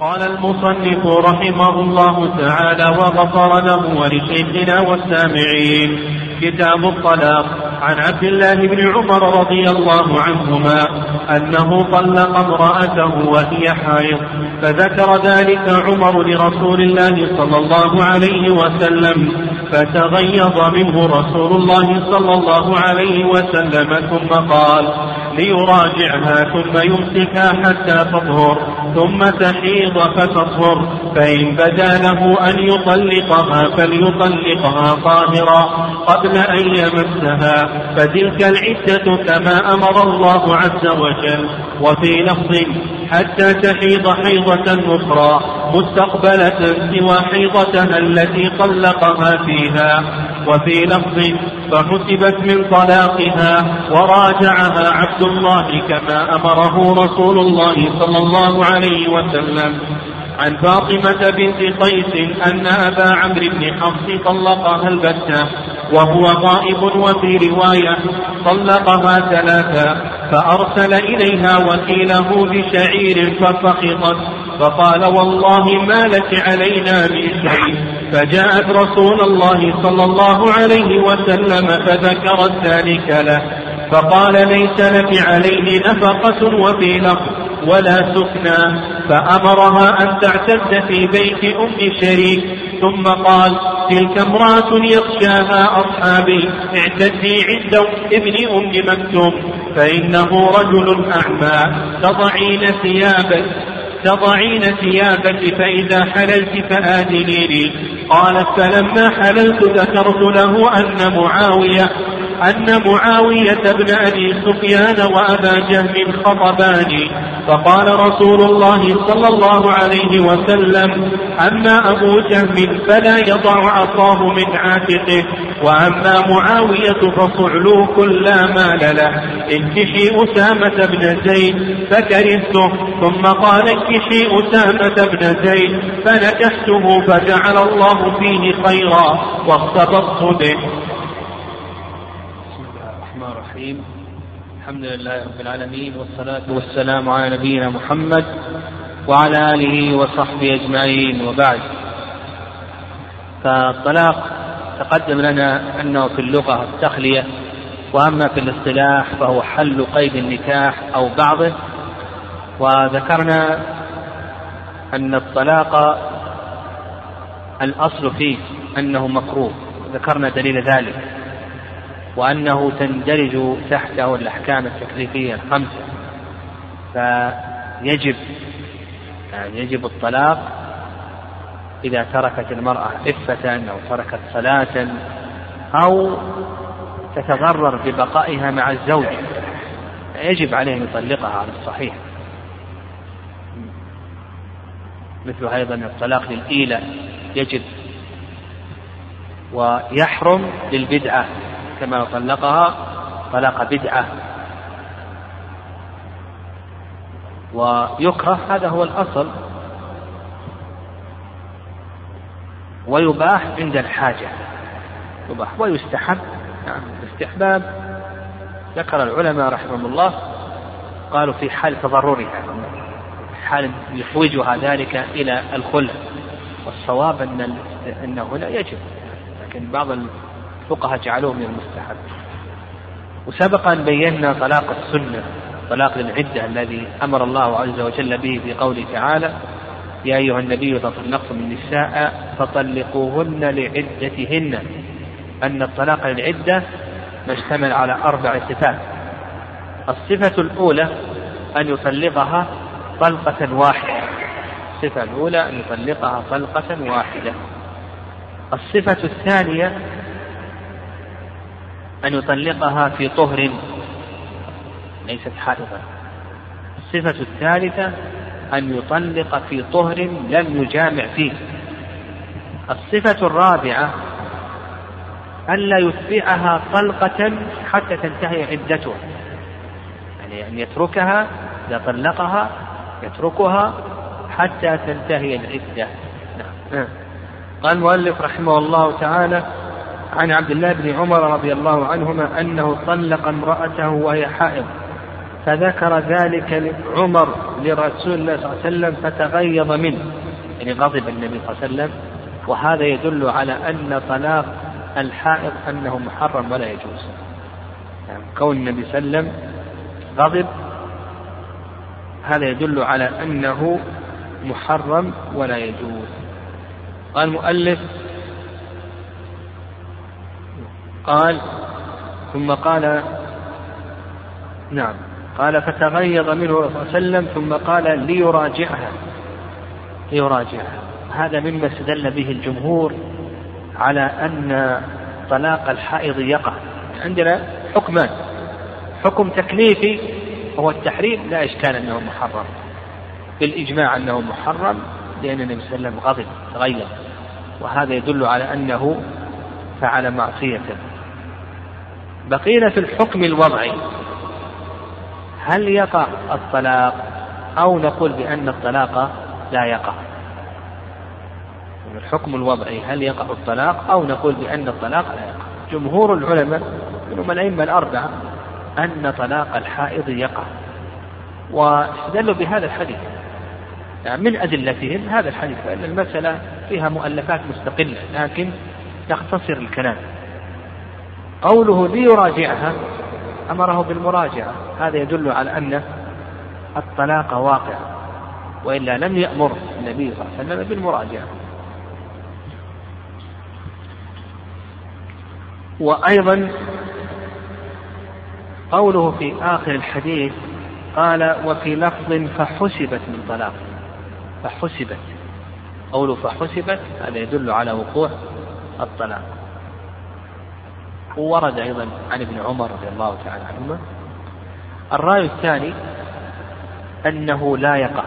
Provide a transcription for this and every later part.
قال المصنف رحمه الله تعالى وغفر له ولشيخنا والسامعين كتاب الطلاق عن عبد الله بن عمر رضي الله عنهما أنه طلق امرأته وهي حائض فذكر ذلك عمر لرسول الله صلى الله عليه وسلم فتغيظ منه رسول الله صلى الله عليه وسلم ثم قال ليراجعها ثم يمسكها حتى تطهر. ثم تحيض فتطهر فإن بدا له أن يطلقها فليطلقها طاهرا. قبل أن يمسها فتلك العدة كما أمر الله عز وجل. وفي لفظ حتى تحيض حيضة أخرى مستقبلة سوى حيضتها التي طلقها فيها. وفي لفظ فحسبت من طلاقها وراجعها عبد الله كما أمره رسول الله صلى الله عليه وسلم. عن فاطمة بنت قيس أن أبا عمرو بن حفص طلقها البتة وهو غائب وفي رواية طلقها ثلاثا فأرسل إليها وكيله بشعير فسخطت فقال والله ما لك علينا من شيء فجاءت رسول الله صلى الله عليه وسلم فذكرت ذلك له. فقال ليس لك عليه نفقة وفي لفظ ولا سكنى. فأمرها أن تعتد في بيت أم شريك. ثم قال تلك امرأة يخشاها أصحابي اعتدي عند ابن أم مكتوم فإنه رجل أعمى تضعين ثيابك تضعين ثيابك فإذا حللت فآذنيني. قالت فلما حللت ذكرت له أن معاوية أن معاوية بن أبي سفيان وأبا جهم خطباني فقال رسول الله صلى الله عليه وسلم أما أبو جهم فلا يضع عصاه من عاتقه وأما معاوية فصعلوك لا مال له. انكشي أسامة بن زيد فكرهته. ثم قال انكشي أسامة بن زيد فنكحته فجعل الله فيه خيرا واختبطت به. الرحيم. الحمد لله رب العالمين والصلاة والسلام على نبينا محمد وعلى آله وصحبه أجمعين. وبعد فالطلاق تقدم لنا أنه في اللغة التخلية وأما في الاصطلاح فهو حل قيد النكاح أو بعضه. وذكرنا أن الطلاق الأصل فيه أنه مكروه ذكرنا دليل ذلك. وأنه تندرج تحته الأحكام التكليفية الخمسة. فيجب يعني يجب الطلاق إذا تركت المرأة عفة أو تركت صلاة أو تتضرر ببقائها مع الزوج. يجب عليه أن يطلقها على الصحيح. مثل أيضا الطلاق للإيلة يجب. ويحرم للبدعة. كما طلقها طلاق بدعة. ويكره هذا هو الأصل. ويباح عند الحاجة. يباح ويستحب. نعم الاستحباب ذكر العلماء رحمهم الله قالوا في حال تضررها حال يحوجها ذلك إلى الخلع. والصواب أن أنه لا يجب. لكن بعض الفقهاء جعلوه من المستحب. وسبق أن بينا طلاق السنة طلاق العدة الذي أمر الله عز وجل به في قوله تعالى يا أيها النبي إذا طلقتم النساء فطلقوهن لعدتهن. أن الطلاق للعدة مشتمل على أربع صفات. الصفة الأولى أن يطلقها طلقة واحدة. الصفة الأولى أن يطلقها طلقة واحدة. الصفة الثانية أن يطلقها في طهر. ليست حائضا الصفة الثالثة أن يطلق في طهر لم يجامع فيه. الصفة الرابعة ألا يتبعها طلقة حتى تنتهي عدتها. يعني أن يتركها إذا طلقها يتركها حتى تنتهي العدة. نعم. قال المؤلف رحمه الله تعالى عن عبد الله بن عمر رضي الله عنهما أنه طلق امرأته وهي حائض فذكر ذلك عمر لرسول الله صلى الله عليه وسلم فتغيظ منه يعني غضب النبي صلى الله عليه وسلم وهذا يدل على أن طلاق الحائض أنه محرم ولا يجوز. يعني كون النبي صلى الله عليه وسلم غضب هذا يدل على أنه محرم ولا يجوز. قال المؤلف قال ثم قال نعم. قال فتغيظ منه صلى الله عليه وسلم ثم قال ليراجعها. ليراجعها. هذا مما استدل به الجمهور على أن طلاق الحائض يقع. عندنا حكمان. حكم تكليفي وهو التحريم لا إشكال أنه محرم. بالإجماع أنه محرم لأن النبي صلى الله عليه وسلم غضب تغير وهذا يدل على أنه فعل معصية. بقينا في الحكم الوضعي. هل يقع الطلاق أو نقول بأن الطلاق لا يقع؟ الحكم الوضعي هل يقع الطلاق أو نقول بأن الطلاق لا يقع؟ جمهور العلماء منهم الأئمة الأربعة أن طلاق الحائض يقع. واستدلوا بهذا الحديث. يعني من أدلتهم هذا الحديث فإن المسألة فيها مؤلفات مستقلة لكن يختصر الكلام. قوله ليراجعها أمره بالمراجعة. هذا يدل على أن الطلاق واقع وإلا لم يأمر النبي صلى الله عليه وسلم بالمراجعة. وأيضا قوله في آخر الحديث قال وفي لفظ فحسبت من طلاق. فحسبت قوله فحسبت هذا يدل على وقوع الطلاق. وورد أيضا عن ابن عمر رضي الله تعالى عنهما. الرأي الثاني أنه لا يقع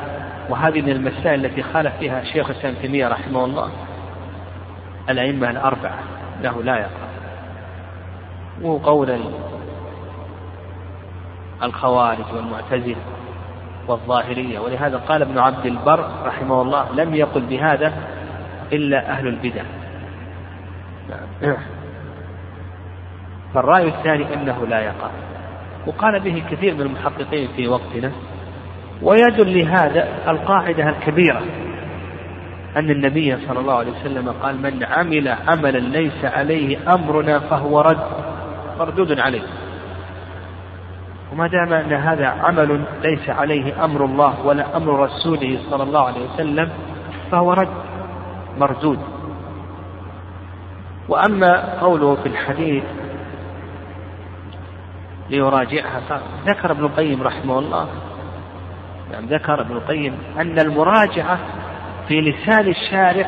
وهذه من المسائل التي خالف فيها شيخ الإسلام تيمية رحمه الله الأئمة الأربعة له لا يقع. وقول الخوارج والمعتزلة والظاهرية. ولهذا قال ابن عبد البر رحمه الله لم يقل بهذا إلا أهل البدع. فالرأي الثاني أنه لا يقع. وقال به كثير من المحققين في وقتنا ويدل لهذا القاعدة الكبيرة أن النبي صلى الله عليه وسلم قال من عمل عملا ليس عليه أمرنا فهو رد. مردود عليه. وما دام أن هذا عمل ليس عليه أمر الله ولا أمر رسوله صلى الله عليه وسلم فهو رد مردود. وأما قوله في الحديث ليراجعها. ذكر ابن القيم رحمه الله. يعني ذكر ابن القيم أن المراجعة في لسان الشارع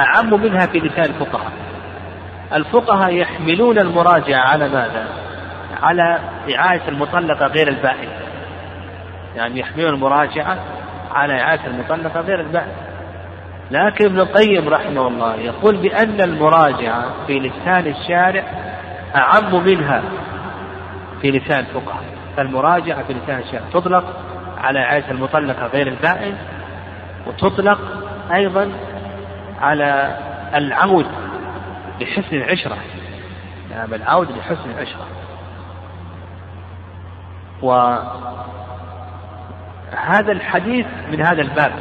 أعم منها في لسان الفقهاء. الفقهاء يحملون المراجعة على ماذا؟ على إعادة المطلقة غير البائن يعني يحملون المراجعة على إعادة المطلقة غير البائن لكن ابن القيم رحمه الله يقول بأن المراجعة في لسان الشارع أعم منها في لسان الفقهاء فالمراجعة في لسان الشارع تطلق على إعادة المطلقة غير البائن وتطلق أيضا على العود لحسن العشرة. نعم العود لحسن العشرة. وهذا الحديث من هذا الباب.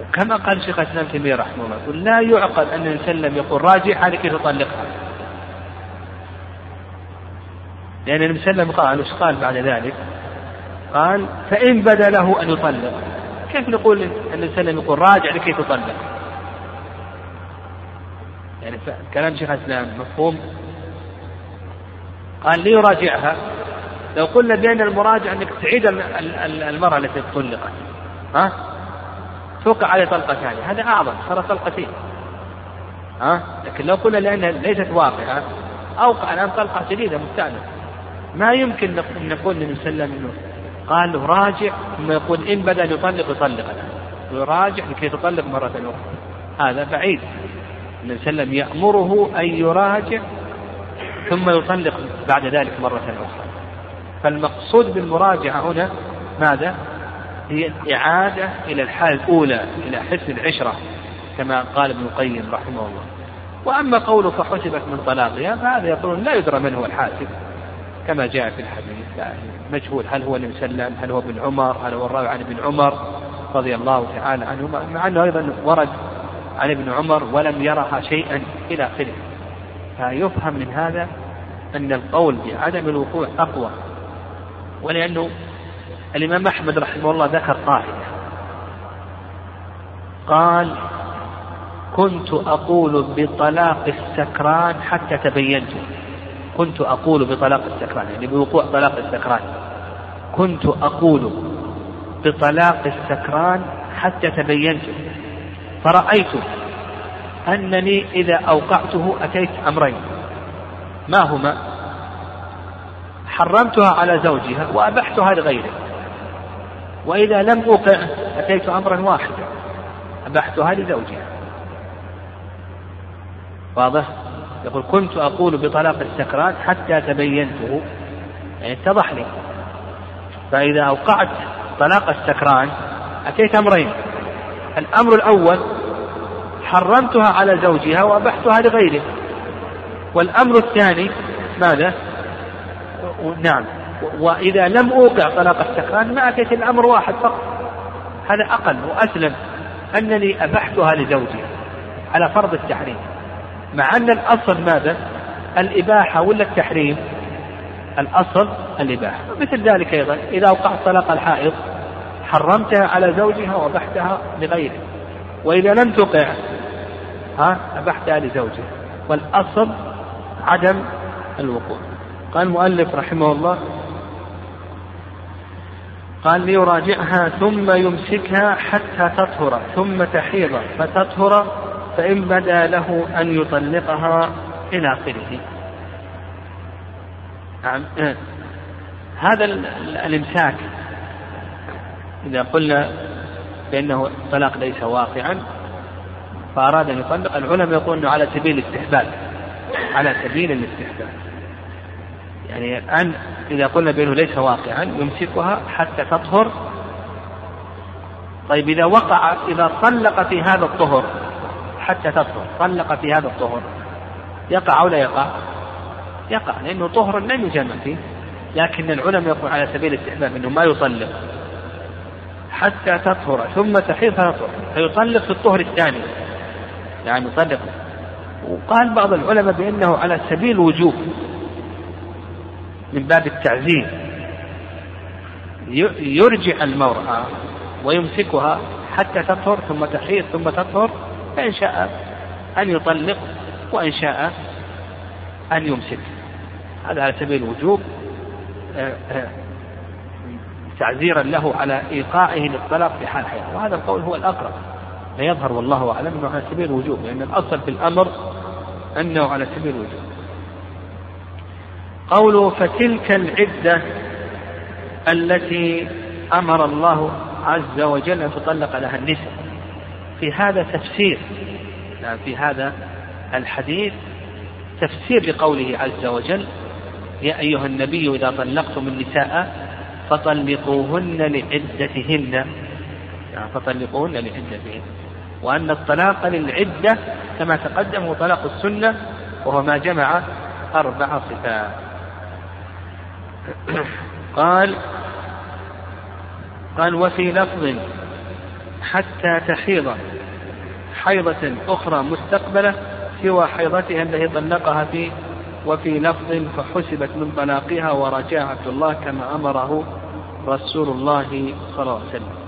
وكما قال شيخ الإسلام تيمية رحمه الله يقول لا يعقل أن الإنسان لم يقول راجعها لكي تطلقها. لأن النبي صلى الله عليه وسلم قال قال بعد ذلك؟ قال فإن بدا له أن يطلق. كيف نقول النبي صلى الله عليه وسلم يقول راجع لكي تطلق؟ يعني كلام شيخ الإسلام مفهوم؟ قال ليراجعها. لو قلنا بأن المراجع أنك تعيد المرأة التي طلقت. ها؟ توقع عليه طلقة ثانية. هذا أعظم صار طلقتين. ها؟ لكن لو قلنا لأنها ليست واقعة أوقع الآن طلقة جديدة مستأنفة ما يمكن أن نقول للنبي صلى الله عليه وسلم قال له راجع ثم يقول إن بدأ يطلق يطلق. الآن يراجع لكي تطلق مرة أخرى هذا بعيد. النبي صلى الله عليه وسلم يأمره أن يراجع ثم يطلق بعد ذلك مرة أخرى فالمقصود بالمراجعة هنا ماذا؟ هي الإعادة إلى الحالة الأولى إلى حسن العشرة كما قال ابن القيم رحمه الله. وأما قوله فحسبت من طلاقها فهذا يقولون لا يدرى من هو الحاسب. كما جاء في الحديث مجهول. هل هو وسلم هل هو ابن عمر؟ هل هو الراوي عن ابن عمر؟ رضي الله تعالى عنهما. مع أنه أيضا ورد عن ابن عمر ولم يرها شيئا إلى آخره. فيفهم من هذا أن القول بعدم الوقوع أقوى. ولأنه الإمام أحمد رحمه الله ذكر قاعدة. قال كنت أقول بطلاق السكران حتى تبينت كنت أقول بطلاق السكران يعني بوقوع طلاق السكران. كنت أقول بطلاق السكران حتى تبينت. فرأيت أنني إذا أوقعته أتيت أمرين. ما هما؟ حرمتها على زوجها وأبحتها لغيره وإذا لم أوقع أتيت أمرا واحدا أبحتها لزوجها. واضح؟ يقول كنت أقول بطلاق السكران حتى تبينته. يعني اتضح لي. فإذا أوقعت طلاق السكران أتيت أمرين. الأمر الأول حرمتها على زوجها وأبحتها لغيره. والأمر الثاني ماذا؟ نعم. وإذا لم أوقع طلاق السكران ما أتيت الأمر واحد فقط. هذا أقل وأسلم أنني أبحتها لزوجي على فرض التحريم. مع أن الأصل ماذا؟ الإباحة ولا التحريم؟ الأصل الإباحة. مثل ذلك أيضا. إذا أوقعت طلاق الحائض حرمتها على زوجها وأبحتها لغيره. وإذا لم تقع ها أبحتها لزوجها. والأصل عدم الوقوع. قال المؤلف رحمه الله قال ليراجعها ثم يمسكها حتى تطهر ثم تحيض فتطهر فإن بدا له أن يطلقها إلى آخره. نعم. هذا الإمساك. إذا قلنا بأنه الطلاق ليس واقعا فأراد أن يطلق. العلماء يقول أنه على سبيل الاستحباب. على سبيل الاستحباب. يعني أن إذا قلنا بأنه ليس واقعا يمسكها حتى تطهر. طيب إذا وقع إذا طلق في هذا الطهر حتى تطهر. طلق في هذا الطهر. يقع أو لا يقع؟ يقع لأنه طهر لم يجمع فيه. لكن العلماء يقول على سبيل الاستحباب أنه ما يطلق. حتى تطهر ثم تحيض فتطهر فيطلق في الطهر الثاني. يعني يطلق. وقال بعض العلماء بأنه على سبيل الوجوب من باب التعزيز يرجع المرأة ويمسكها حتى تطهر ثم تحيض ثم تطهر. فإن شاء أن يطلق وإن شاء أن يمسك. هذا على سبيل الوجوب آه، آه، تعزيرا له على إيقاعه للطلاق في حال حياته. وهذا القول هو الأقرب. لا يظهر والله أعلم أنه على سبيل الوجوب لأن الأصل في الأمر أنه على سبيل الوجوب. قوله فتلك العدة التي أمر الله عز وجل أن تطلق لها النساء. في هذا تفسير. يعني في هذا الحديث تفسير لقوله عز وجل يا أيها النبي إذا طلقتم النساء فطلقوهن لعدتهن. يعني فطلقوهن لعدتهن. وأن الطلاق للعدة كما تقدم هو طلاق السنة وهو ما جمع أربع صفات. قال قال وفي لفظ حتى تحيض حيضة أخرى مستقبلة سوى حيضتها التي طلقها في وفي لفظ فحسبت من طلاقها ورجاء عبد الله كما أمره رسول الله صلى الله عليه وسلم.